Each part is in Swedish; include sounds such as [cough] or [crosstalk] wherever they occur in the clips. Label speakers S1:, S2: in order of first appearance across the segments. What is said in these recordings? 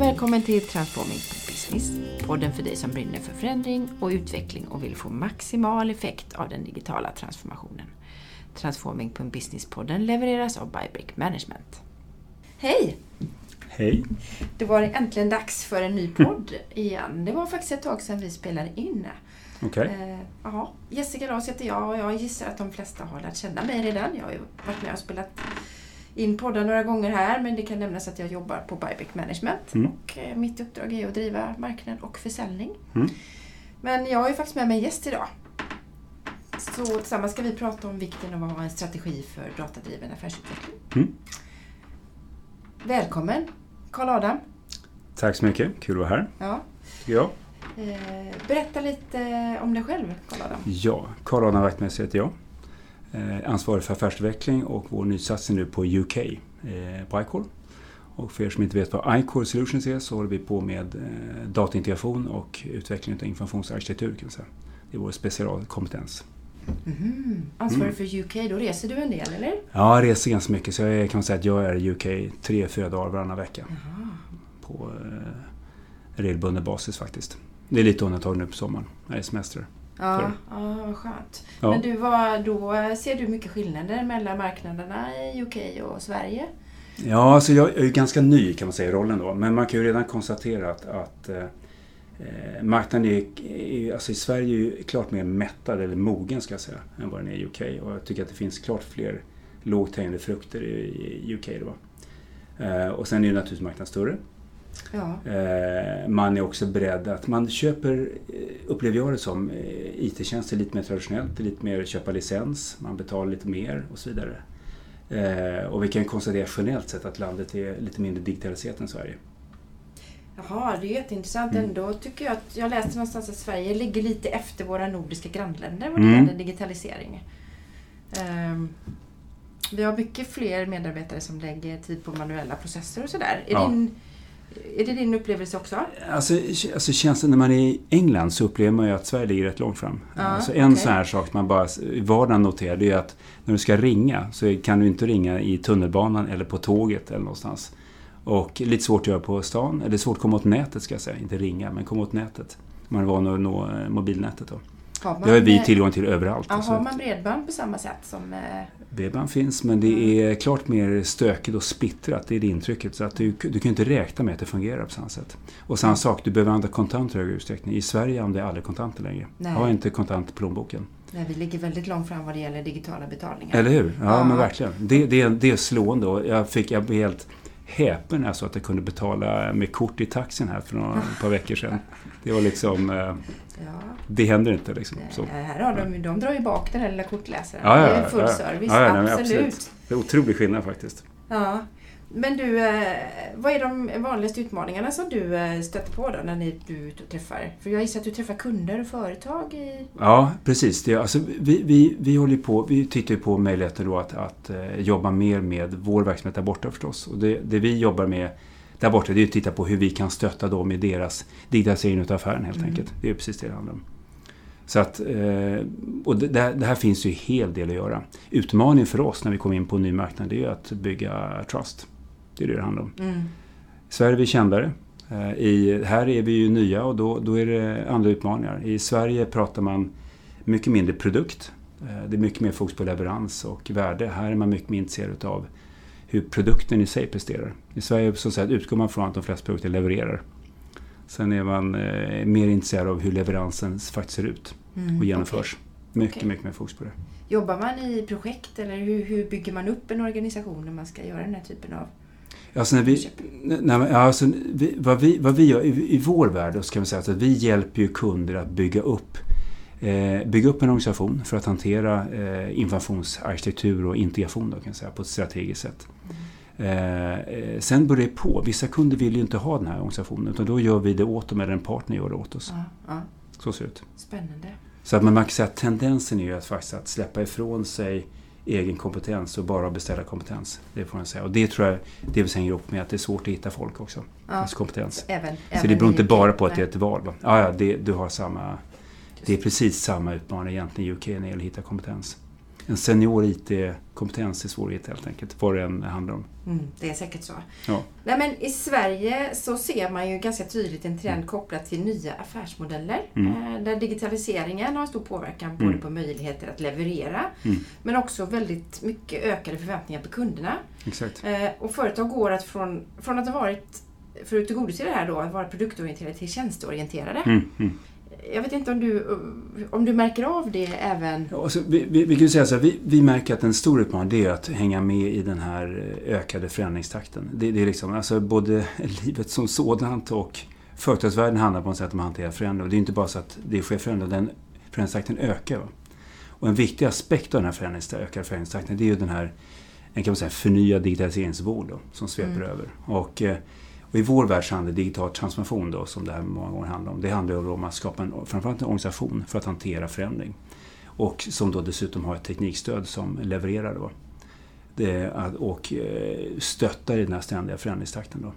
S1: och välkommen till Transforming Business. Podden för dig som brinner för förändring och utveckling och vill få maximal effekt av den digitala transformationen. Transforming.business-podden levereras av Bybrick Management. Hej!
S2: Hej!
S1: Det var äntligen dags för en ny podd igen. Det var faktiskt ett tag sedan vi spelade in.
S2: Okej.
S1: Eh, ja, Jessica Ras heter jag och jag gissar att de flesta har lärt känna mig redan. Jag har ju varit med och spelat in poddar några gånger här men det kan nämnas att jag jobbar på Bybeck Management
S2: Mm.
S1: och eh, mitt uppdrag är att driva marknad och försäljning.
S2: Mm.
S1: Men jag har ju faktiskt med mig en gäst idag. Så tillsammans ska vi prata om vikten av att ha en strategi för datadriven affärsutveckling.
S2: Mm.
S1: Välkommen Karl Adam.
S2: Tack så mycket. Kul att vara här.
S1: Ja.
S2: jag.
S1: Eh, berätta lite om dig själv Karl Adam.
S2: Ja, Karl Adam Wachtmeister heter jag. Eh, ansvarig för affärsutveckling och vår nysatsning nu på UK, eh, på iCore. Och för er som inte vet vad iCore Solutions är så håller vi på med eh, dataintegration och utveckling av informationsarkitektur. Kan man säga. Det är vår specialkompetens.
S1: Mhm. Ansvarig
S2: Mm.
S1: för UK, då reser du en del eller?
S2: Ja, jag reser ganska mycket så jag kan säga att jag är i UK tre, fyra dagar varannan vecka.
S1: Jaha.
S2: På eh, regelbunden basis faktiskt. Det är lite undantag nu på sommaren när det är semester.
S1: Ja, ja, vad skönt.
S2: Ja.
S1: Men du, var, då ser du mycket skillnader mellan marknaderna i UK och Sverige?
S2: Ja, alltså jag är ju ganska ny kan man säga i rollen då. Men man kan ju redan konstatera att, att eh, eh, marknaden är, alltså i Sverige är ju klart mer mättad eller mogen ska jag säga än vad den är i UK. Och jag tycker att det finns klart fler lågt hängande frukter i, i UK. Då. Eh, och sen är ju naturligtvis marknaden större.
S1: Ja.
S2: Eh, man är också beredd att man köper, eh, upplever jag det som, eh, IT-tjänster lite mer traditionellt. Lite mer köpa licens, man betalar lite mer och så vidare. Eh, och vi kan konstatera generellt sett att landet är lite mindre digitaliserat än Sverige.
S1: Jaha, det är jätteintressant.
S2: Mm.
S1: Ändå tycker jag att jag läste någonstans att Sverige ligger lite efter våra nordiska grannländer vad det
S2: Mm.
S1: gäller digitalisering. Ehm, vi har mycket fler medarbetare som lägger tid på manuella processer och sådär. Är,
S2: Ja.
S1: din, är det din upplevelse också?
S2: Alltså, alltså känslan när man är i England så upplever man ju att Sverige ligger rätt långt fram.
S1: Ja,
S2: alltså en
S1: okej.
S2: sån här sak man bara i vardagen noterar det är att när du ska ringa så kan du inte ringa i tunnelbanan eller på tåget eller någonstans. Och lite svårt att göra på stan, eller svårt att komma åt nätet ska jag säga. Inte ringa, men komma åt nätet. Man är van att nå eh, mobilnätet då.
S1: Man,
S2: Det har vi
S1: eh,
S2: tillgång till överallt.
S1: Ja,
S2: Alltså,
S1: har man bredband på samma sätt som... eh,
S2: Bredband finns, men det är klart mer stökigt och splittrat. Det är det intrycket. Så att du, du kan inte räkna med att det fungerar på samma sätt. Och samma sak, du behöver använda kontanter i högre utsträckning. I Sverige använder jag aldrig kontanter längre.
S1: Nej.
S2: Jag har inte kontant i plånboken.
S1: Nej, vi ligger väldigt långt fram vad det gäller digitala betalningar.
S2: Eller hur? Ja,
S1: Ja.
S2: men verkligen. Det, det, det är slående. Och jag, fick, jag blev helt häpen när jag såg att jag kunde betala med kort i taxin här för några par veckor sedan. Det var liksom... eh,
S1: Ja.
S2: Det händer inte liksom. Så.
S1: Nej, Här har de, de drar ju bak den här lilla kortläsaren.
S2: Ja, ja,
S1: det är full service,
S2: nej,
S1: absolut.
S2: absolut. Det är otrolig skillnad faktiskt.
S1: Ja. Men du, eh, vad är de vanligaste utmaningarna som du eh, stöter på då när ni, du är ute och träffar? För jag gissar att du träffar kunder och företag i...
S2: Ja, precis. Det, alltså, vi, vi, vi, håller på, vi tittar på möjligheter då att, att eh, jobba mer med vår verksamhet där borta förstås. Och det, det vi jobbar med där borta det är att titta på hur vi kan stötta dem i deras digitalisering av affären helt
S1: Mm.
S2: enkelt. Det är precis det det handlar om. Så att, och det, det här- finns ju en hel del att göra. Utmaningen för oss när vi kommer in på en ny marknad det är att bygga trust. Det är det det handlar om.
S1: Mm.
S2: I Sverige är vi kändare. Eh, I, här är vi ju nya och då, då är det andra utmaningar. I Sverige pratar man mycket mindre produkt. Eh, Det är mycket mer fokus på leverans och värde. Här är man mycket mer intresserad av hur produkten i sig presterar. I Sverige så säga, utgår man från att de flesta produkter levererar. Sen är man eh, mer intresserad av hur leveransen faktiskt ser ut
S1: Mm.
S2: och genomförs. Mycket,
S1: Okej.
S2: mycket mer fokus på det.
S1: Jobbar man i projekt eller hur, hur bygger man upp en organisation när man ska göra den här typen av
S2: Alltså när vi, nej, alltså, vi, vad, vi, vad vi gör i, i vår värld då ska man säga att vi hjälper ju kunder att bygga upp eh, bygga upp en organisation för att hantera eh, informationsarkitektur och integration då, kan säga, på ett strategiskt sätt. Eh, eh, sen beror det på. Vissa kunder vill ju inte ha den här organisationen utan då gör vi det åt dem eller en partner gör det åt oss.
S1: Ja, ja.
S2: Så ser det ut.
S1: Spännande.
S2: Så att man man kan säga att tendensen är ju att faktiskt att släppa ifrån sig egen kompetens och bara beställa kompetens. Det får man säga. Och det tror jag delvis hänger ihop med att det är svårt att hitta folk också.
S1: Ja.
S2: Alltså kompetens.
S1: Även,
S2: Så
S1: även
S2: det beror inte bara på att det är ett val. Va? Ja, ja, det, du har samma, det är precis samma utmaning egentligen i UK när det gäller att hitta kompetens. En senior IT-kompetens i svårighet helt enkelt, vad det än handlar om.
S1: Mm, det är säkert så.
S2: Ja.
S1: Nej, men I Sverige så ser man ju ganska tydligt en trend kopplat till nya affärsmodeller.
S2: Mm.
S1: Eh, där digitaliseringen har stor påverkan både
S2: Mm.
S1: på möjligheter att leverera
S2: Mm.
S1: men också väldigt mycket ökade förväntningar på kunderna.
S2: Exakt.
S1: Eh, och företag går att från, från att ha varit, för att tillgodose det här då, att vara produktorienterade till tjänsteorienterade.
S2: Mm, mm.
S1: Jag vet inte om du, om du märker av det även?
S2: Ja, alltså, vi, vi, vi kan säga så här, vi, vi märker att en stor utmaning är att hänga med i den här eh, ökade förändringstakten. Det, det är liksom, alltså både [laughs] livet som sådant och företagsvärlden handlar på något sätt om att hantera förändring. Och det är inte bara så att det sker förändring, den förändringstakten ökar. Va? Och en viktig aspekt av den här förändringstakten, ökade förändringstakten det är ju den här en kan man säga, förnyad digitaliseringsvåg då, som sveper
S1: Mm.
S2: över. Och, eh, och i vår värld så handlar digital transformation då, som det här många gånger handlar om. Det handlar om att skapa en, framförallt en organisation för att hantera förändring. Och som då dessutom har ett teknikstöd som levererar då. Det, och eh, stöttar i den här ständiga förändringstakten. Då.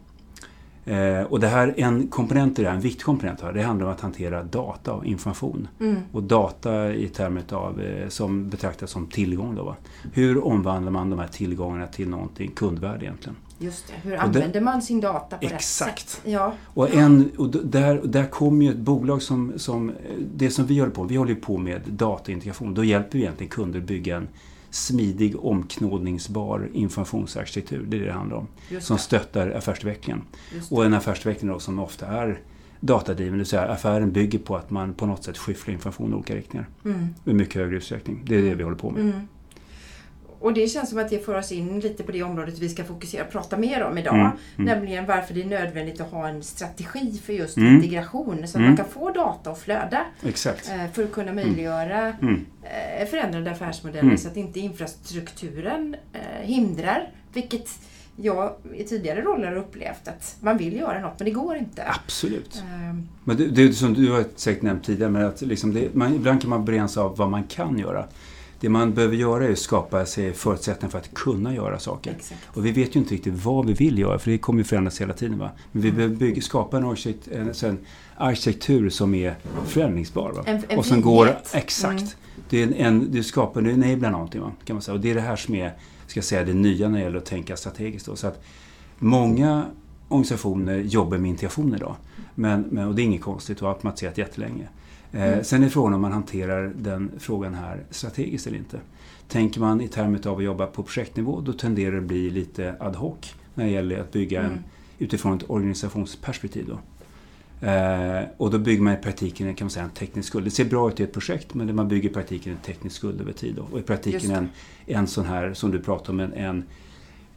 S2: Eh, och det här, en komponent i det här, en viktig komponent här, det handlar om att hantera data och information.
S1: Mm.
S2: Och data i termer av, eh, som betraktas som tillgång. Då, va? Hur omvandlar man de här tillgångarna till någonting kundvärde egentligen?
S1: Just det. Hur
S2: Och det-
S1: använder man sin data på rätt
S2: Exakt.
S1: sätt? Ja.
S2: Och, en, och där, där kommer ju ett bolag som, som... eh, Det som vi håller på Vi håller på med dataintegration. Då hjälper vi egentligen kunder att bygga en smidig, omknådningsbar informationsarkitektur. Det är det det handlar om.
S1: Just
S2: Som
S1: det.
S2: stöttar affärsutvecklingen.
S1: Det.
S2: Och en affärsutveckling då som ofta är datadriven. Det vill säga affären bygger på att man på något sätt skyfflar information i olika riktningar.
S1: Mm.
S2: I mycket högre utsträckning. Det är det vi håller på med.
S1: Mm. Och det känns som att det för oss in lite på det området vi ska fokusera och prata mer om idag.
S2: Mm, mm.
S1: Nämligen varför det är nödvändigt att ha en strategi för just
S2: Mm.
S1: integration så att
S2: Mm.
S1: man kan få data och flöda
S2: Exakt.
S1: eh, för att kunna möjliggöra
S2: Mm.
S1: eh, förändrade affärsmodeller
S2: Mm.
S1: så att inte infrastrukturen eh, hindrar. Vilket jag i tidigare roller har upplevt att man vill göra något men det går inte.
S2: Absolut.
S1: Ehm,
S2: Men det, det är som du har säkert nämnt tidigare, men att liksom det, man, ibland kan man begränsa av vad man kan göra. Det man behöver göra är att skapa sig förutsättningar för att kunna göra saker.
S1: Exakt.
S2: Och vi vet ju inte riktigt vad vi vill göra, för det kommer ju förändras hela tiden. Va? Men vi behöver bygga, skapa en, arkitekt, en, arkitektur som är förändringsbar. Va?
S1: En- en
S2: och som går, exakt.
S1: Mm.
S2: Det är en, en, du skapar, du enablar någonting. Va? Kan man säga. Och det är det här som är ska jag säga, det nya när det gäller att tänka strategiskt. Då. Så att många organisationer jobbar med integration idag. Men, men, och det är inget konstigt och har automatiserat jättelänge. Eh,
S1: Mm.
S2: Sen är frågan om man hanterar den frågan här strategiskt eller inte. Tänker man i termer av att jobba på projektnivå då tenderar det att bli lite ad hoc när det gäller att bygga en,
S1: Mm.
S2: utifrån ett organisationsperspektiv. Då. Eh, och då bygger man i praktiken kan man säga, en teknisk skuld. Det ser bra ut i ett projekt men man bygger i praktiken en teknisk skuld över tid. Då. Och i praktiken en, en sån här, som du pratar om, en, en,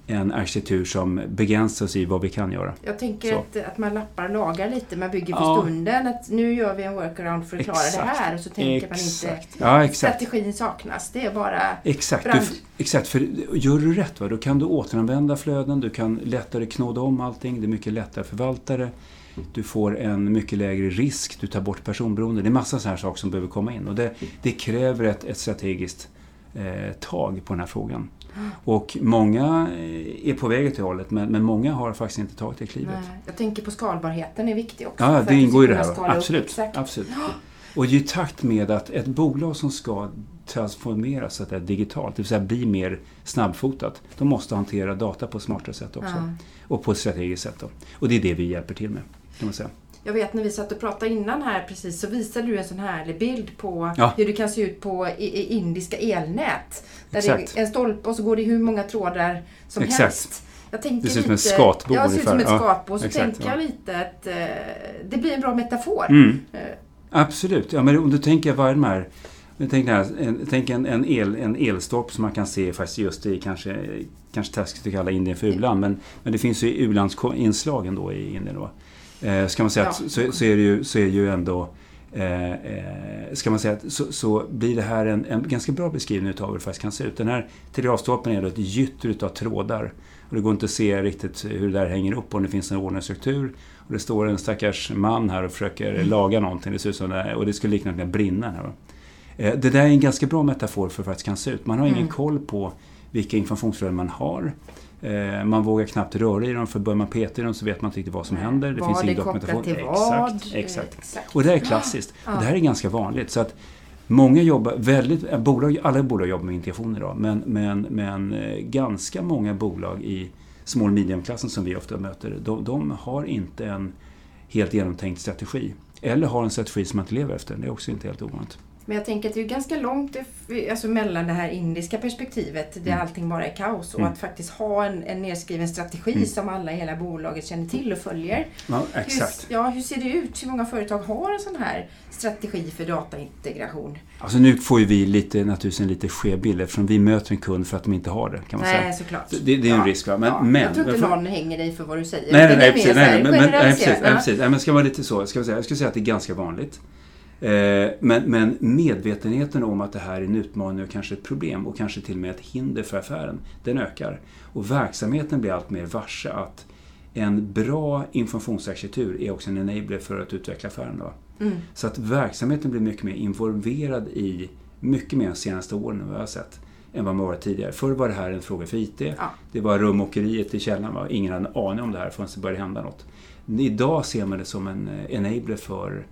S2: en arkitektur som begränsas i vad vi kan göra.
S1: Jag tänker
S2: Så.
S1: att, att man lappar och lagar lite, man bygger för
S2: Ja.
S1: stunden. Att nu gör vi en workaround för att klara
S2: Exakt.
S1: det här och så tänker man inte...
S2: Exakt. Ja, exakt.
S1: Strategin saknas, det är bara...
S2: Exakt, du,
S1: Brand.
S2: exakt, för gör du rätt va, då kan du återanvända flöden, du kan lättare knåda om allting, det är mycket lättare att förvalta det. Du får en mycket lägre risk, du tar bort personberoende. Det är massa sådana här saker som behöver komma in och det, det kräver ett, ett strategiskt eh, tag på den här frågan. Och många eh, är på väg åt det hållet men, men många har faktiskt inte tagit det klivet.
S1: Nej, jag tänker på skalbarheten är viktig också.
S2: Ja, det ingår i det här. Absolut. Absolut. Och i takt med att ett bolag som ska transformeras så att det är digitalt, det vill säga bli mer snabbfotat, då måste hantera data på ett smartare sätt också.
S1: Ja.
S2: Och på ett strategiskt sätt. Då. Och det är det vi hjälper till med. Kan man säga.
S1: Jag vet när vi satt och pratade innan här precis så visade du en sån härlig bild på
S2: Ja.
S1: hur det kan se ut på i, i indiska elnät. Där
S2: Exakt.
S1: det är en stolpe och så går det hur många trådar som
S2: Exakt.
S1: helst. Jag tänker
S2: Det ser ut som ett skatbo
S1: Ja, det ser ut som ett
S2: ungefär. Ja,
S1: skatbo. Så
S2: exakt,
S1: tänker jag lite att eh, det blir en bra metafor.
S2: Mm.
S1: Eh,
S2: Absolut. Ja, men om du tänker vad är de här tänker här, en, tänk en, en, el, en elstolpe som man kan se faktiskt just i kanske, kanske taskigt att kalla Indien för u-land, men, men det finns ju u-landsinslagen då i Indien. Då. Eh, ska man säga att,
S1: Ja.
S2: så, så, är det ju, så är ju ändå eh, eh, ska man säga att så, så blir det här en, en ganska bra beskrivning av hur det faktiskt kan se ut. Den här telegrafstolpen är då ett gytter utav trådar. Och det går inte att se riktigt hur det där hänger upp om det finns en ordnad struktur. Och det står en stackars man här och försöker laga någonting. Det ser ut som det, och det skulle likna att det brinner här. Eh, Det där är en ganska bra metafor för hur det faktiskt kan se ut. Man har ingen
S1: Mm.
S2: koll på vilka informationsflöden man har. Eh, Man vågar knappt röra i dem, för börjar man peta i dem så vet man inte riktigt vad som händer. Det
S1: vad
S2: finns ingen dokumentation.
S1: till vad?
S2: Exakt, exakt.
S1: Exakt.
S2: Och det här är klassiskt.
S1: Ja.
S2: Och det här är ganska vanligt. Så att Många jobbar, väldigt, bolag, alla bolag jobbar med integration idag, men, men, men ganska många bolag i small medium-klassen som vi ofta möter, de, de, har inte en helt genomtänkt strategi. Eller har en strategi som man inte lever efter. Det är också inte helt ovanligt.
S1: Men jag tänker att det är ganska långt alltså mellan det här indiska perspektivet där mm. allting bara är kaos och mm. att faktiskt ha en, en nedskriven strategi mm. som alla i hela bolaget känner till och följer.
S2: Ja, exakt.
S1: Hur, ja, hur ser det ut? Hur många företag har en sån här strategi för dataintegration?
S2: Alltså nu får ju vi lite, naturligtvis en lite skev bild eftersom vi möter en kund för att de inte har det. Kan man
S1: nej,
S2: säga.
S1: såklart.
S2: Det, det är en ja, risk. Va? Men,
S1: ja.
S2: men,
S1: jag tror inte någon hänger dig för vad du säger.
S2: Nej, nej, nej, precis, nej, men, men, nej, precis, nej, precis. Nej, men ska vara lite så. Ska jag, säga, jag skulle säga att det är ganska vanligt. Eh, men, men, medvetenheten om att det här är en utmaning och kanske ett problem och kanske till och med ett hinder för affären, den ökar. Och verksamheten blir allt mer varse att en bra informationsarkitektur är också en enabler för att utveckla affären. Mm. Så att verksamheten blir mycket mer involverad i, mycket mer de senaste åren vad jag har sett, än vad man varit tidigare. Förr var det här en fråga för IT. Ja. Det var rumåkeriet i källaren. Va? Ingen hade en aning om det här förrän det började hända något. Idag ser man det som en enabler för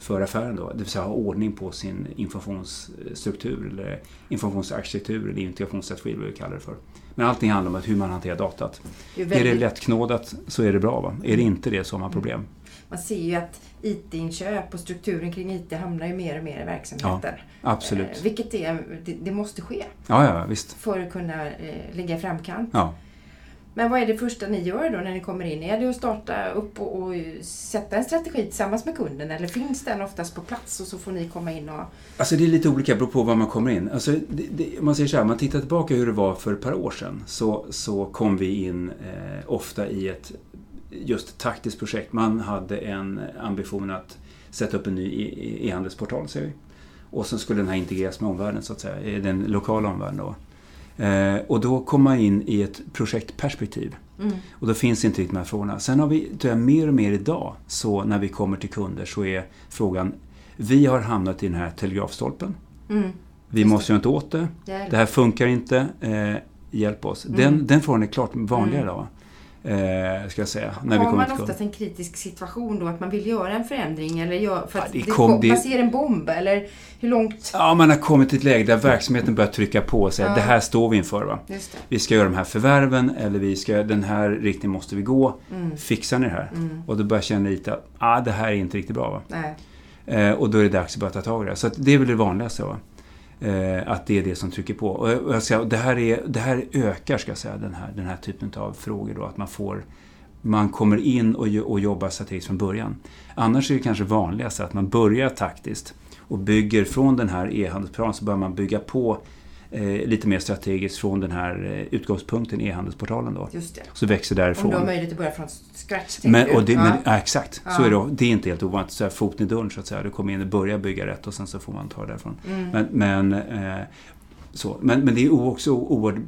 S2: för affären då, det vill säga ha ordning på sin informationsstruktur eller informationsarkitektur eller integrationsstrategi, vad vi kallar det för. Men allting handlar om hur man hanterar datat. Det är, väldigt... är, det lättknådat så är det bra. Va? Är det inte det så har man problem.
S1: Man ser ju att IT-inköp och strukturen kring IT hamnar ju mer och mer i verksamheten.
S2: Ja, absolut.
S1: Eh, vilket är, det, det, måste ske.
S2: Ja, ja, visst.
S1: För att kunna eh, ligga i framkant.
S2: Ja.
S1: Men vad är det första ni gör då när ni kommer in? Är det att starta upp och, och, sätta en strategi tillsammans med kunden eller finns den oftast på plats och så får ni komma in och...
S2: Alltså det är lite olika, beror på var man kommer in. Alltså det, det, om man säger så här, man tittar tillbaka hur det var för ett par år sedan så, så kom vi in eh, ofta i ett just taktiskt projekt. Man hade en ambition att sätta upp en ny e, e-handelsportal, säger vi. Och sen skulle den här integreras med omvärlden, så att säga, den lokala omvärlden. Då. Eh, och då kommer man in i ett projektperspektiv. Mm. Och då finns inte riktigt de här frågorna. Sen har vi, tror jag, mer och mer idag, så när vi kommer till kunder så är frågan, vi har hamnat i den här telegrafstolpen. Mm. Vi Just måste göra något åt det. Det här funkar inte. Eh, hjälp oss. Mm. Den, den frågan är klart vanligare mm. idag. Eh, ska jag säga,
S1: när har vi man oftast en kritisk situation då, att man vill göra en förändring eller gör, för att ja, det, det kom, man ser en bomb? Eller hur långt?
S2: Ja, man har kommit till ett läge där verksamheten börjar trycka på och säga ja. det här står vi inför. Va? Vi ska göra de här förvärven eller vi ska, den här riktningen måste vi gå. Mm. Fixar ni det här? Mm. Och då börjar jag känna lite att ah, det här är inte riktigt bra. Va? Eh, och då är det dags att börja ta tag i det. Så det är väl det vanligaste. Va? Eh, att det är det som trycker på. Och jag ska, det, här är, det här ökar ska jag säga, den här, den här typen av frågor. Då, att man, får, man kommer in och, och jobbar strategiskt från början. Annars är det kanske vanligast att man börjar taktiskt och bygger från den här e-handelsplanen så börjar man bygga på eh, lite mer strategiskt från den här eh, utgångspunkten e-handelsportalen. Då.
S1: Just det.
S2: Så växer därifrån. Om
S1: du har möjlighet att börja från scratch.
S2: Men, och det, ja. men, ja, exakt, ja. så är det. Det är inte helt ovanligt. Så här, foten i dörren så att säga. Du kommer in och börjar bygga rätt och sen så får man ta det därifrån. Mm. Men, men, eh, så. Men, men det är också oerhört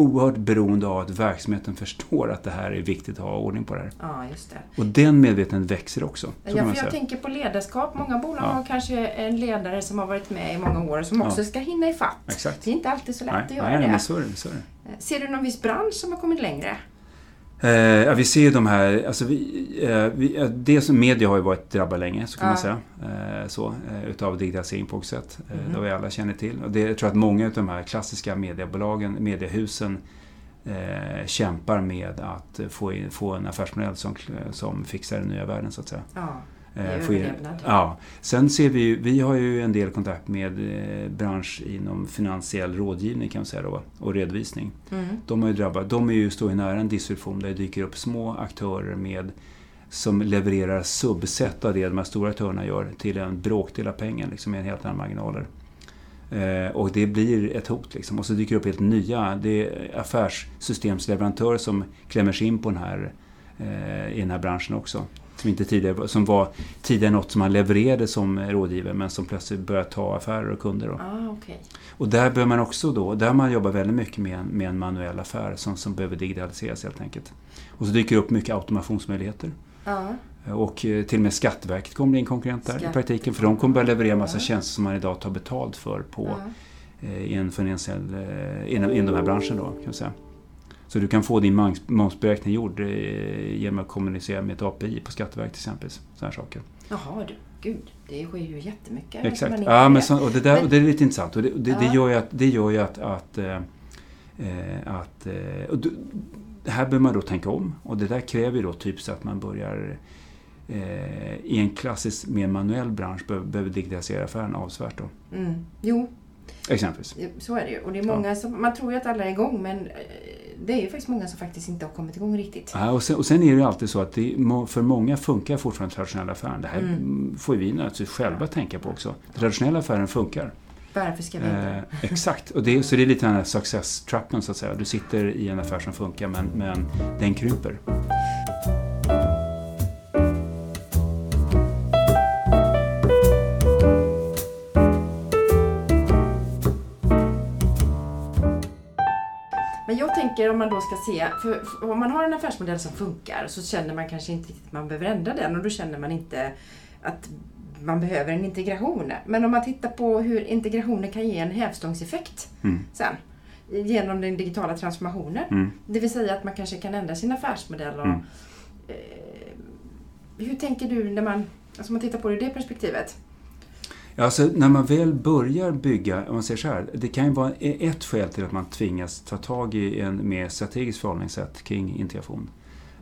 S2: oerhört beroende av att verksamheten förstår att det här är viktigt att ha ordning på det här.
S1: Ja, just det.
S2: Och den medvetenheten växer också.
S1: Ja, för jag tänker på ledarskap. Många bolag ja. har kanske en ledare som har varit med i många år som också ja. ska hinna ifatt.
S2: Exakt.
S1: Det är inte alltid så lätt
S2: nej,
S1: att göra
S2: nej,
S1: det.
S2: Nej, så är det, så är
S1: det. Ser du någon viss bransch som har kommit längre?
S2: Eh, ja, vi ser ju de här, alltså vi, eh, vi, det som media har ju varit drabbad länge, så kan ja. man säga. Eh, så, eh, utav digitalisering på också sätt. Mm. Det har vi alla känner till. Och det, jag tror att många av de här klassiska mediebolagen, mediehusen, eh, kämpar med att få, in, få en affärsmodell som, som fixar den nya världen så att säga.
S1: Ja. Eh,
S2: ja. Sen ser vi vi har ju en del kontakt med eh, bransch inom finansiell rådgivning kan man säga då, och redovisning. Mm. De, har ju drabbat, de är ju, står ju nära en distribution där det dyker upp små aktörer med som levererar subset av det de här stora aktörerna gör till en bråkdel av pengen, liksom med en helt annan marginaler. Eh, och det blir ett hot. Liksom. Och så dyker det upp helt nya det är affärssystemsleverantörer som klämmer sig in på den här, eh, i den här branschen också. Som, inte tidigare, som var tidigare något som man levererade som rådgivare men som plötsligt börjar ta affärer och kunder. Då.
S1: Ah, okay.
S2: Och där bör man också då, där man jobbar väldigt mycket med en, med en manuell affär som, som behöver digitaliseras helt enkelt. Och så dyker det upp mycket automationsmöjligheter.
S1: Ah.
S2: Och eh, till och med Skatteverket kommer bli en konkurrent där Skatt. i praktiken. För de kommer börja leverera massa ja. tjänster som man idag tar betalt för på, ja. eh, i en finansiell, eh, inom, inom den här branschen. Då, kan säga. Så du kan få din momsberäkning gjord eh, genom att kommunicera med ett API på Skatteverket till exempel. Här saker.
S1: Jaha du, gud. Det sker ju jättemycket.
S2: Exakt. Ja, men så, och, det där,
S1: Men-
S2: och det är lite intressant. Och det, det, det
S1: Ja.
S2: gör ju att, det gör ju att, att, eh, eh, att och du, det här behöver man då tänka om. Och det där kräver ju då typ så att man börjar eh, i en klassisk, mer manuell bransch behöver, behöver digitalisera affären avsevärt då.
S1: Mm. Jo,
S2: Exempelvis.
S1: så är det ju. Och det är många som, man tror ju att alla är igång men det är ju faktiskt många som faktiskt inte har kommit igång riktigt.
S2: Ja, och, sen, och sen är det ju alltid så att det, för många funkar fortfarande traditionella affären. Det här
S1: Mm.
S2: får vi naturligtvis själva tänka på också. Traditionella affären funkar.
S1: Varför ska vi inte?
S2: Eh, exakt, och det, så det är lite den här success-trappen så att säga. Du sitter i en affär som funkar men, men den kryper.
S1: Tänker om man då ska se, för, för om man har en affärsmodell som funkar så känner man kanske inte riktigt att man behöver ändra den och då känner man inte att man behöver en integration. Men om man tittar på hur integrationer kan ge en hävstångseffekt
S2: Mm.
S1: sen genom den digitala transformationen.
S2: Mm.
S1: Det vill säga att man kanske kan ändra sin affärsmodell. Och,
S2: Mm.
S1: eh, hur tänker du när man, alltså man tittar på det ur det perspektivet?
S2: Alltså, när man väl börjar bygga, om man säger så här, det kan ju vara ett skäl till att man tvingas ta tag i en mer strategiskt förhållningssätt kring integration.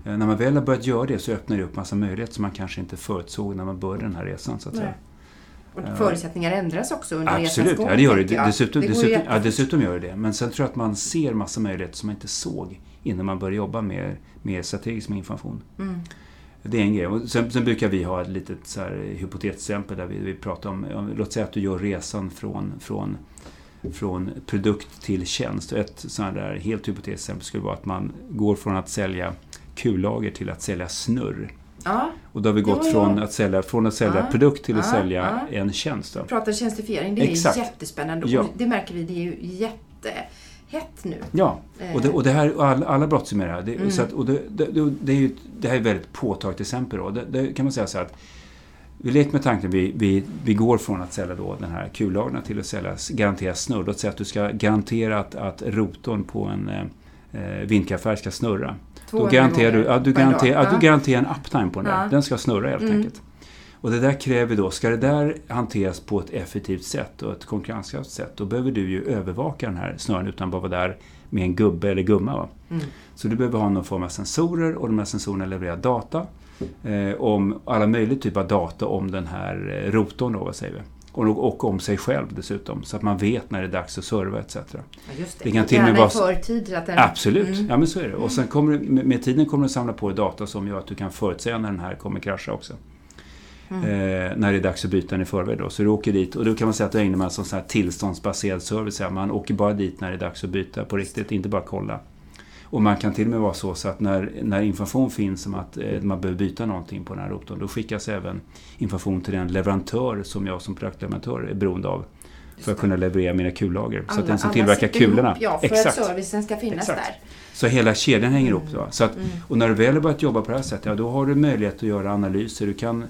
S2: Eh, När man väl har börjat göra det så öppnar det upp massa möjligheter som man kanske inte förutsåg när man började den här resan. Så att säga.
S1: Och
S2: Ja.
S1: förutsättningar ändras också under resans
S2: Absolut,
S1: gång.
S2: ja, det gör det. Dessutom,
S1: Det
S2: dessutom, ja, dessutom gör det. Men sen tror jag att man ser massa möjligheter som man inte såg innan man började jobba med, med strategisk med information.
S1: Mm.
S2: Det är en grej. Och sen, sen brukar vi ha ett litet så här, hypotetexempel där vi, vi pratar om, om, låt säga att du gör resan från, från, från produkt till tjänst. Och ett sånt där helt hypotetiskt exempel skulle vara att man går från att sälja kullager till att sälja snurr.
S1: Ja,
S2: Och då har vi gått
S1: Jo, jo.
S2: från att sälja, från att sälja
S1: Ja,
S2: produkt till att
S1: ja,
S2: sälja
S1: ja.
S2: en tjänst. Då.
S1: pratar tjänstifiering, det är
S2: Exakt.
S1: jättespännande.
S2: Ja.
S1: Det märker vi, det är ju jättehett nu.
S2: Ja, och det, och det här, och alla, ju med det här.
S1: Mm.
S2: så att, och det, det, det, det, är ju, det här är ett väldigt påtagligt exempel. Då. Det, kan man säga så här att vi leker med tanken, vi, vi, vi går från att sälja då den här kullagren till att sälja garantera snurr. Låt säga att du ska garantera att, att rotorn på en eh, vindkraftverk ska snurra. Då
S1: 200
S2: garanterar du, ja, du, garanterar. Ja. du garanterar en uptime på den där.
S1: Ja.
S2: Den ska snurra helt
S1: Mm.
S2: enkelt. Och det där kräver då, ska det där hanteras på ett effektivt sätt och ett konkurrenskraftigt sätt, då behöver du ju övervaka den här snurran utan bara vara där med en gubbe eller gumma.
S1: Mm.
S2: Så du behöver ha någon form av sensorer och de här sensorerna levererar data eh, om alla möjliga typer av data om den här eh, rotorn då, vad säger vi? Och, och om sig själv dessutom, så att man vet när det är dags att serva etc.
S1: Ja, just det.
S2: Det kan till och med
S1: Gärna i
S2: vara-
S1: förtid. Att den,
S2: Absolut,
S1: Mm.
S2: ja men så är det. Och sen kommer du, med, med tiden kommer du samla på dig data som gör att du kan förutsäga när den här kommer krascha också.
S1: Mm.
S2: Eh, när det är dags att byta den i förväg då. Så du åker dit och då kan man säga att då ägnar man sig åt här tillståndsbaserad service. Ja, man åker bara dit när det är dags att byta på riktigt, inte bara kolla. Och man kan till och med vara så, så att när, när information finns om att eh, man behöver byta någonting på den här rotorn, då skickas även information till den leverantör som jag som produktleverantör är beroende av. För att kunna leverera mina kullager. så att den som tillverkar
S1: sitter ihop,
S2: kulorna.
S1: Ja, för
S2: Exakt.
S1: att servicen ska finnas
S2: Exakt.
S1: där.
S2: Så hela kedjan hänger ihop.
S1: Mm.
S2: Va? Så att,
S1: Mm.
S2: och när du väl har börjat jobba på det här sättet, ja, då har du möjlighet att göra analyser. Du kan,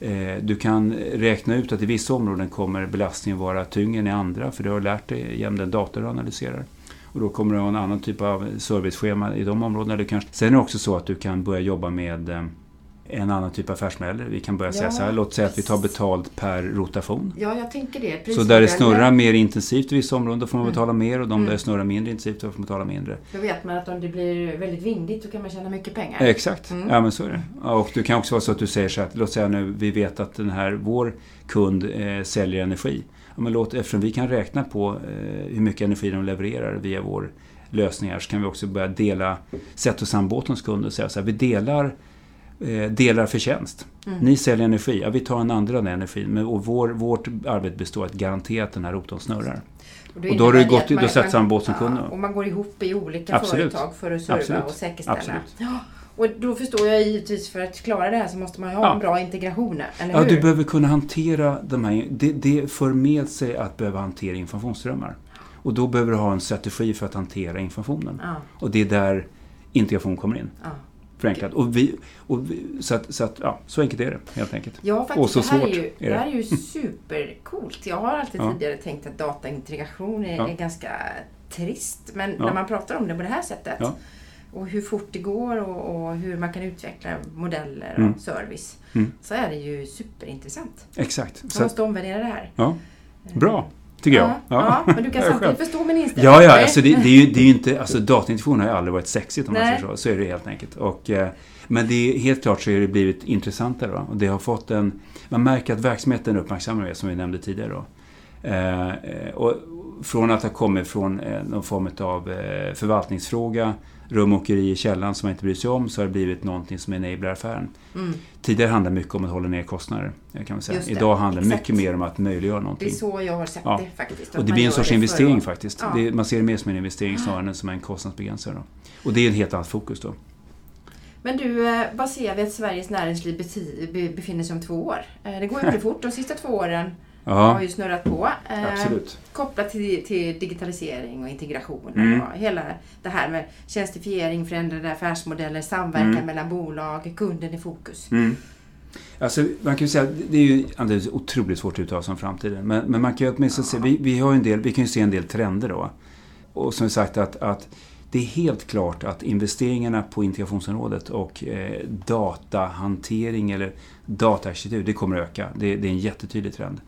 S2: Eh, du kan räkna ut att i vissa områden kommer belastningen vara tyngre än i andra, för du har lärt dig genom den data du analyserar. Och då kommer du ha en annan typ av serviceschema i de områdena. Du kanske... Sen är det också så att du kan börja jobba med eh, en annan typ av affärsmodell. Vi kan börja säga
S1: Ja,
S2: så här, låt säga att vi tar
S1: precis.
S2: betalt per rotation.
S1: Ja, jag tänker det.
S2: Så
S1: Prismodeller,
S2: där det snurrar mer intensivt i vissa områden, då får man
S1: Mm.
S2: betala mer och de där
S1: Mm.
S2: det snurrar mindre intensivt, då får man betala mindre.
S1: Då vet man att om det blir väldigt vindigt så kan man tjäna mycket pengar.
S2: Exakt,
S1: Mm.
S2: ja men så är det. Och det kan också vara så att du säger så att, låt säga nu, vi vet att den här, vår kund eh, säljer energi. Ja, men låt, eftersom vi kan räkna på eh, hur mycket energi de levererar via vår lösning här, så kan vi också börja dela, sätta oss samman båtens kunder och säga så här, vi delar eh, delar förtjänst.
S1: Mm.
S2: Ni säljer energi, ja, vi tar en andra den energin. Men, och vår, vårt arbete består i att garantera att den här rotorn snurrar.
S1: Och,
S2: Och då har du gått- du har
S1: man-
S2: båt som
S1: ja,
S2: kunde.
S1: Och man går ihop i olika
S2: Absolut.
S1: företag för att serva
S2: Absolut.
S1: och säkerställa.
S2: Absolut.
S1: Ja, och då förstår jag givetvis för att klara det här så måste man ju ha
S2: Ja.
S1: en bra integration. Eller
S2: Ja,
S1: hur?
S2: du behöver kunna hantera de här... Det, det för med sig att behöva hantera informationsströmmar. Och då behöver du ha en strategi för att hantera informationen.
S1: Ja,
S2: Och det är där integration kommer in.
S1: ja.
S2: Förenklat. Och vi, och vi, så, att, så, att, ja, så enkelt är det helt enkelt.
S1: Ja, faktiskt.
S2: Och så
S1: det, här
S2: svårt
S1: är ju,
S2: är
S1: det
S2: det.
S1: här är ju supercoolt. Jag har alltid
S2: Ja.
S1: tidigare tänkt att dataintegration är,
S2: Ja.
S1: är ganska trist. Men när man pratar om det på det här sättet och hur fort det går och, och hur man kan utveckla modeller och
S2: Mm.
S1: service.
S2: Mm.
S1: Så är det ju superintressant.
S2: Exakt.
S1: Man
S2: Så,
S1: måste omvärdera det här.
S2: ja, bra, tycker jag.
S1: Ja, ja. men du kan samtidigt förstå min inställning.
S2: Ja, ja, alltså det, det, är ju, det är inte, alltså dataintegration har ju aldrig varit sexigt om man
S1: Nej.
S2: säger så. Så är det helt enkelt. Och, eh, men det är, helt klart så har det blivit intressantare. Va? Och det har fått en, man märker att verksamheten uppmärksammar det som vi nämnde tidigare. Då. Eh, eh, och från att ha kommit från eh, någon form av eh, förvaltningsfråga, rumåkeri i källan som man inte bryr sig om, så har det blivit någonting som enablar affären.
S1: Mm.
S2: Tidigare handlade det mycket om att hålla ner kostnader. eh, Kan man säga. Idag handlar det mycket mer om att möjliggöra
S1: Det är
S2: någonting.
S1: så jag har sett
S2: Ja.
S1: det faktiskt.
S2: Och det blir en sorts investering
S1: att-
S2: faktiskt.
S1: Ja.
S2: Det, man ser det mer som en investering snarare än som en kostnadsbegränsare. Då. Och det är ett helt annat fokus då.
S1: Men du, vad ser vi att Sveriges näringsliv befinner sig om två år? Det går ju väldigt [laughs] fort. De sista två åren har
S2: Ja,
S1: ju snurrat på. Eh. Kopplat till, till digitalisering och integration.
S2: Mm.
S1: Och hela det här med tjänstifiering, förändrade affärsmodeller, samverkan
S2: Mm.
S1: mellan bolag, kunden i fokus.
S2: Mm. Alltså, man kan ju säga, det är ju alldeles otroligt svårt att uttala sig om framtiden. Men, men man kan ju åtminstone se, vi, vi, har en del, vi kan ju se en del trender då. Och som sagt att, att det är helt klart att investeringarna på integrationsområdet och eh, datahantering eller dataarkitektur, det kommer att öka. Det, det är en jättetydlig trend.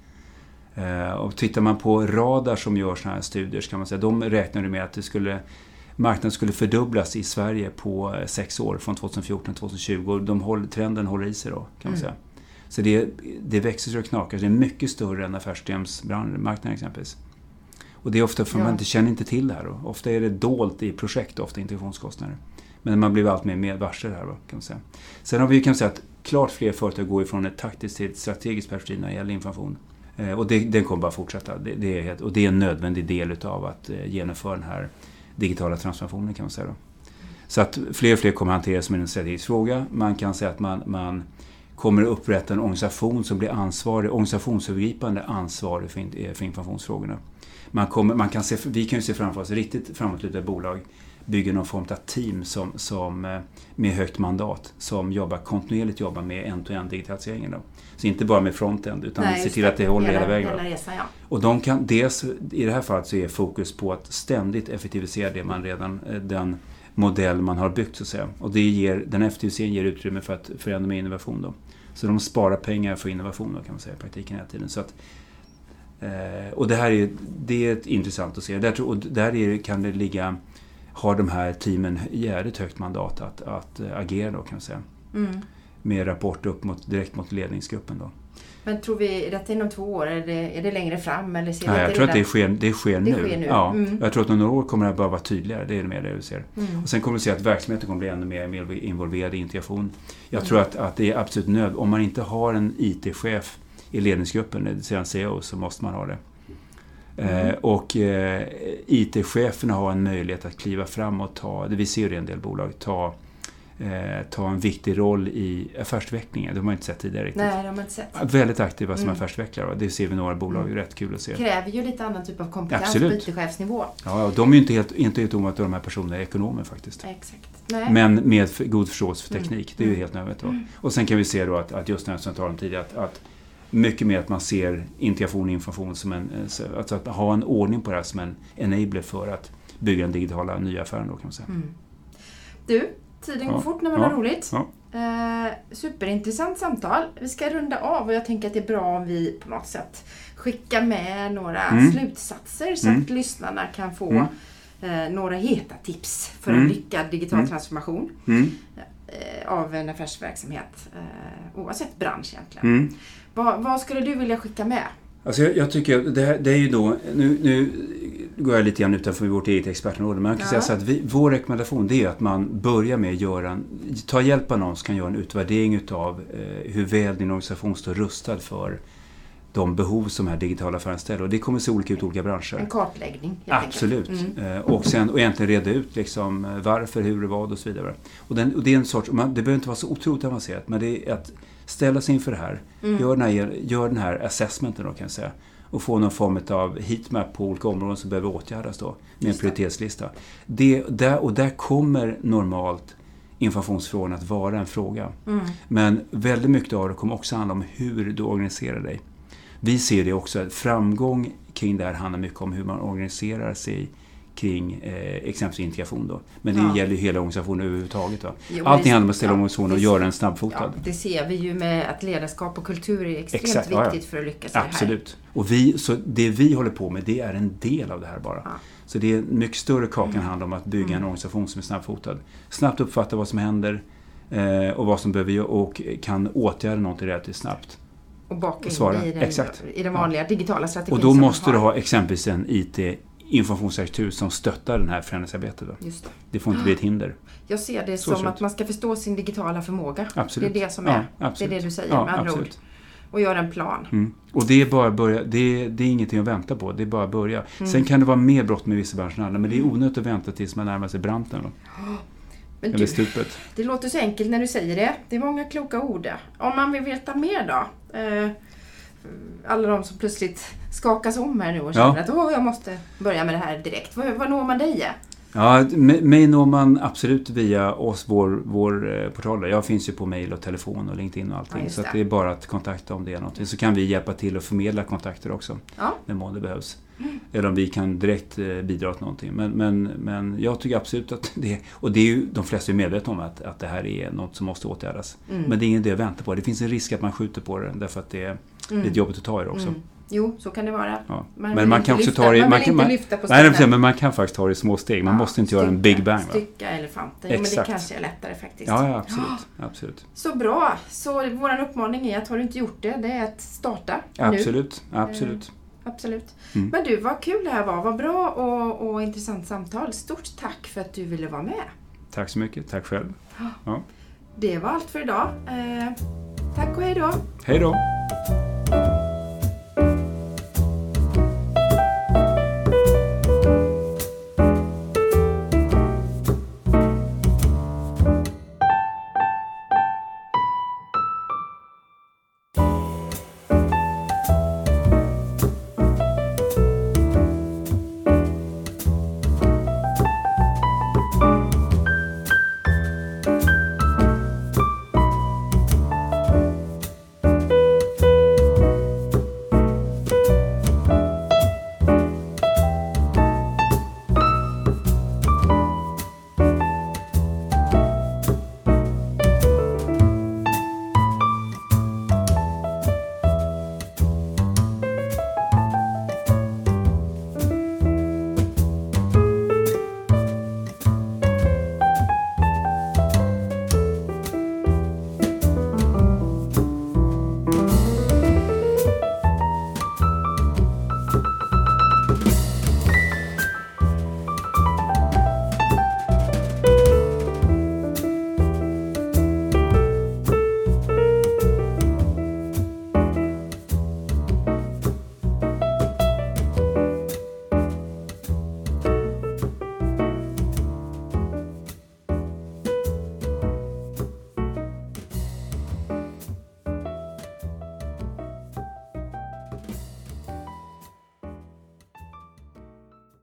S2: Eh, och tittar man på Radar som gör sådana här studier så kan man säga, de räknar ju med att det skulle marknaden skulle fördubblas i Sverige på eh, sex år, från 2014 till 2020. Och de håller, trenden håller i sig då, kan man
S1: Mm.
S2: säga. Så det, det växer så det knakar. Det är mycket större än affärssystemsmarknaden exempelvis. Och det är ofta för
S1: Ja.
S2: man inte känner inte till det här. Då. Ofta är det dolt i projekt, ofta integrationskostnader. Men man blir allt mer varse det här då, kan man säga. Sen har vi kan man säga att klart fler företag går ifrån ett taktiskt till ett strategiskt perspektiv när det gäller information. Eh, och det, den kommer bara fortsätta. Det, det är och det är en nödvändig del utav att eh, genomföra den här digitala transformationen kan man säga. Då. Så att fler och fler kommer hanteras som en strategisk fråga. Man kan säga att man, man kommer att upprätta en organisation som blir ansvarig, organisationsövergripande ansvarig för, in- eh, för informationsfrågorna. Man kommer, man kan se, vi kan ju se framför oss riktigt framåtlutade bolag bygger någon form av team som, som, eh, med högt mandat som jobbar kontinuerligt jobbar med end-to-end digitaliseringen. Då. Så inte bara med frontend utan
S1: Nej,
S2: se
S1: just
S2: till att det håller hela, vägen.
S1: Hela resan, ja.
S2: Och de kan, dels, I det här fallet så är fokus på att ständigt effektivisera det man redan, eh, den modell man har byggt så att säga. Och det ger, den effektiviseringen ger utrymme för att förändra med innovation. Då. Så de sparar pengar för innovation då, kan man säga i praktiken hela tiden. Så att, eh, och det här är, det är intressant att se. Där, och där är, kan det ligga, har de här teamen jävligt högt mandat att, att eh, agera då kan man säga.
S1: Mm.
S2: Med rapport upp mot, direkt mot ledningsgruppen då.
S1: Men tror vi, är detta inom två år? Är det, är det längre fram? Eller ser
S2: Nej, jag tror att det
S1: redan-
S2: sker, det sker,
S1: Det
S2: nu.
S1: sker nu.
S2: Ja,
S1: Mm.
S2: Jag tror att om några år kommer det här bara vara tydligare. Det är mer det vi ser.
S1: Mm.
S2: Och sen kommer vi se att verksamheten kommer bli ännu mer involverad i integration. Jag
S1: Mm.
S2: tror att, att det är absolut nödvändigt. Om man inte har en IT-chef i ledningsgruppen, det vill säga en CEO, så måste man ha det.
S1: Mm.
S2: Och eh, IT-cheferna har en möjlighet att kliva fram och ta, det vi ser i en del bolag, ta, eh, ta en viktig roll i affärsutvecklingen. Det har man inte sett tidigare riktigt.
S1: Nej, det har man inte sett.
S2: Väldigt aktiva som
S1: Mm.
S2: affärsutvecklare. Det ser vi i några bolag. Det är rätt kul att se.
S1: kräver ju lite annan typ av kompetens
S2: Absolut.
S1: på IT-chefsnivå.
S2: Ja, och de är ju inte helt, inte helt ovanligt att de här personerna är ekonomer faktiskt.
S1: Exakt. Nej.
S2: Men med god förståelse för
S1: Mm.
S2: teknik. Det är ju
S1: Mm.
S2: helt nödvändigt. Då.
S1: Mm.
S2: Och sen kan vi se då att, att just det här som jag talade om tidigare, att, att mycket mer att man ser integration och information som en, eh, så- alltså att ha en ordning på det här som en enabler för att bygga den digitala nya affären då kan man säga.
S1: Mm. Du, tiden går
S2: Ja.
S1: fort när man
S2: Ja.
S1: har roligt.
S2: Ja.
S1: Eh, superintressant samtal. Vi ska runda av och jag tänker att det är bra om vi på något sätt skickar med några
S2: Mm.
S1: slutsatser så
S2: Mm.
S1: att lyssnarna kan få
S2: Mm.
S1: eh, några heta tips för
S2: Mm.
S1: en lyckad digital
S2: Mm.
S1: transformation
S2: Mm.
S1: eh, av en affärsverksamhet. Eh, oavsett bransch egentligen.
S2: Mm.
S1: Vad, vad skulle du vilja skicka med?
S2: Alltså jag, jag tycker det, här, det är ju då, nu, nu går jag lite grann utanför vårt eget expertområde, men man kan
S1: Ja.
S2: säga så att vi, vår rekommendation det är att man börjar med att göra en, ta hjälp av någon som kan göra en utvärdering utav eh, hur väl din organisation står rustad för de behov som här digitala affären ställer. Och det kommer se olika ut i olika branscher.
S1: En kartläggning helt
S2: Absolut.
S1: Mm.
S2: Eh, Och, sen, och egentligen reda ut liksom eh, varför, hur, vad och så vidare. Och, den, och det är en sorts, man, det behöver inte vara så otroligt avancerat, men det är att ställa sig inför det här.
S1: Mm.
S2: Gör, den här, gör den här assessmenten då kan jag säga. Och få någon form av heatmap på olika områden som behöver åtgärdas då. Med en prioritetslista. Det, där, och där kommer normalt informationsfrågan att vara en fråga.
S1: Mm.
S2: Men väldigt mycket av det kommer också handla om hur du organiserar dig. Vi ser det också, att framgång kring det här handlar mycket om hur man organiserar sig kring eh, exempelvis integration. Då. Men det
S1: Ja.
S2: gäller ju hela organisationen överhuvudtaget. Va?
S1: Jo,
S2: Allting
S1: det-
S2: handlar om att ställa
S1: ja,
S2: om organisationen och
S1: det-
S2: göra den snabbfotad.
S1: Ja, det ser vi ju med att ledarskap och kultur är extremt
S2: Exakt, ja, ja.
S1: viktigt för att lyckas i det här.
S2: Absolut. Och vi, så det vi håller på med det är en del av det här bara. Så det är en mycket större kaka
S1: Mm.
S2: handlar om att bygga en organisation som är snabbfotad. Snabbt uppfatta vad som händer eh, och vad som behöver göra och kan åtgärda någonting relativt snabbt.
S1: Och baka in
S2: Svara.
S1: i den,
S2: Exakt.
S1: i den vanliga digitala strategin
S2: Och då måste du ha exempelvis en IT informationsarkitektur som stöttar den här förändringsarbetet. Då.
S1: Just det.
S2: Det får inte bli ett hinder.
S1: Jag ser det
S2: Så
S1: som att man ska förstå sin digitala förmåga.
S2: Absolut.
S1: Det är det som
S2: Ja,
S1: är. Det är det du säger
S2: Ja,
S1: med andra ord.
S2: absolut.
S1: Och göra en plan.
S2: Mm. Och det är bara börja, det är, det är ingenting att vänta på, det är bara att börja.
S1: Mm.
S2: Sen kan det vara mer brott med vissa branscher än andra, men det är onödigt att vänta tills man närmar sig branten. Då.
S1: Men
S2: Eller
S1: du,
S2: stupet.
S1: det låter så enkelt när du säger det. Det är många kloka ord. Om man vill veta mer då? Eh, alla de som plötsligt skakas om här nu och känner
S2: Ja.
S1: att Åh, jag måste börja med det här direkt. Vad, vad når man dig?
S2: Ja, mig når man absolut via oss, vår, vår eh, portal. Jag finns ju på mail och telefon och LinkedIn och allting.
S1: Ja,
S2: så
S1: det.
S2: det är bara att kontakta om det är någonting. Så kan vi hjälpa till att förmedla kontakter också.
S1: Ja.
S2: När det behövs. Eller om vi kan direkt eh, bidra till någonting. Men, men, men jag tycker absolut att [laughs] det Och det är ju, de flesta är medvetna om att, att det här är något som måste åtgärdas.
S1: Mm.
S2: Men det är ingen idé att vänta på. Det finns en risk att man skjuter på det därför att det är
S1: Mm.
S2: lite jobbigt att ta i det också.
S1: Mm. Jo, så kan det vara.
S2: Ja.
S1: Man
S2: men man kan också
S1: lyfta,
S2: ta det...
S1: man
S2: Man
S1: vill inte lyfta på
S2: nej,
S1: stenen.
S2: men man kan faktiskt ta det i små steg. Man
S1: Ja,
S2: måste inte göra en
S1: stycka-
S2: big bang. Va?
S1: Stycka elefanten. Jo, men det kanske är lättare faktiskt.
S2: Ja, ja, absolut. absolut.
S1: Så bra. Så vår uppmaning är att har du inte gjort det, det är att starta nu.
S2: Absolut, absolut.
S1: Absolut.
S2: Mm.
S1: Men du, vad kul det här var. Vad bra och, och intressant samtal. Stort tack för att du ville vara med.
S2: Tack så mycket. Tack själv.
S1: Det var allt för idag. Eh, tack och hej då.
S2: Hej då!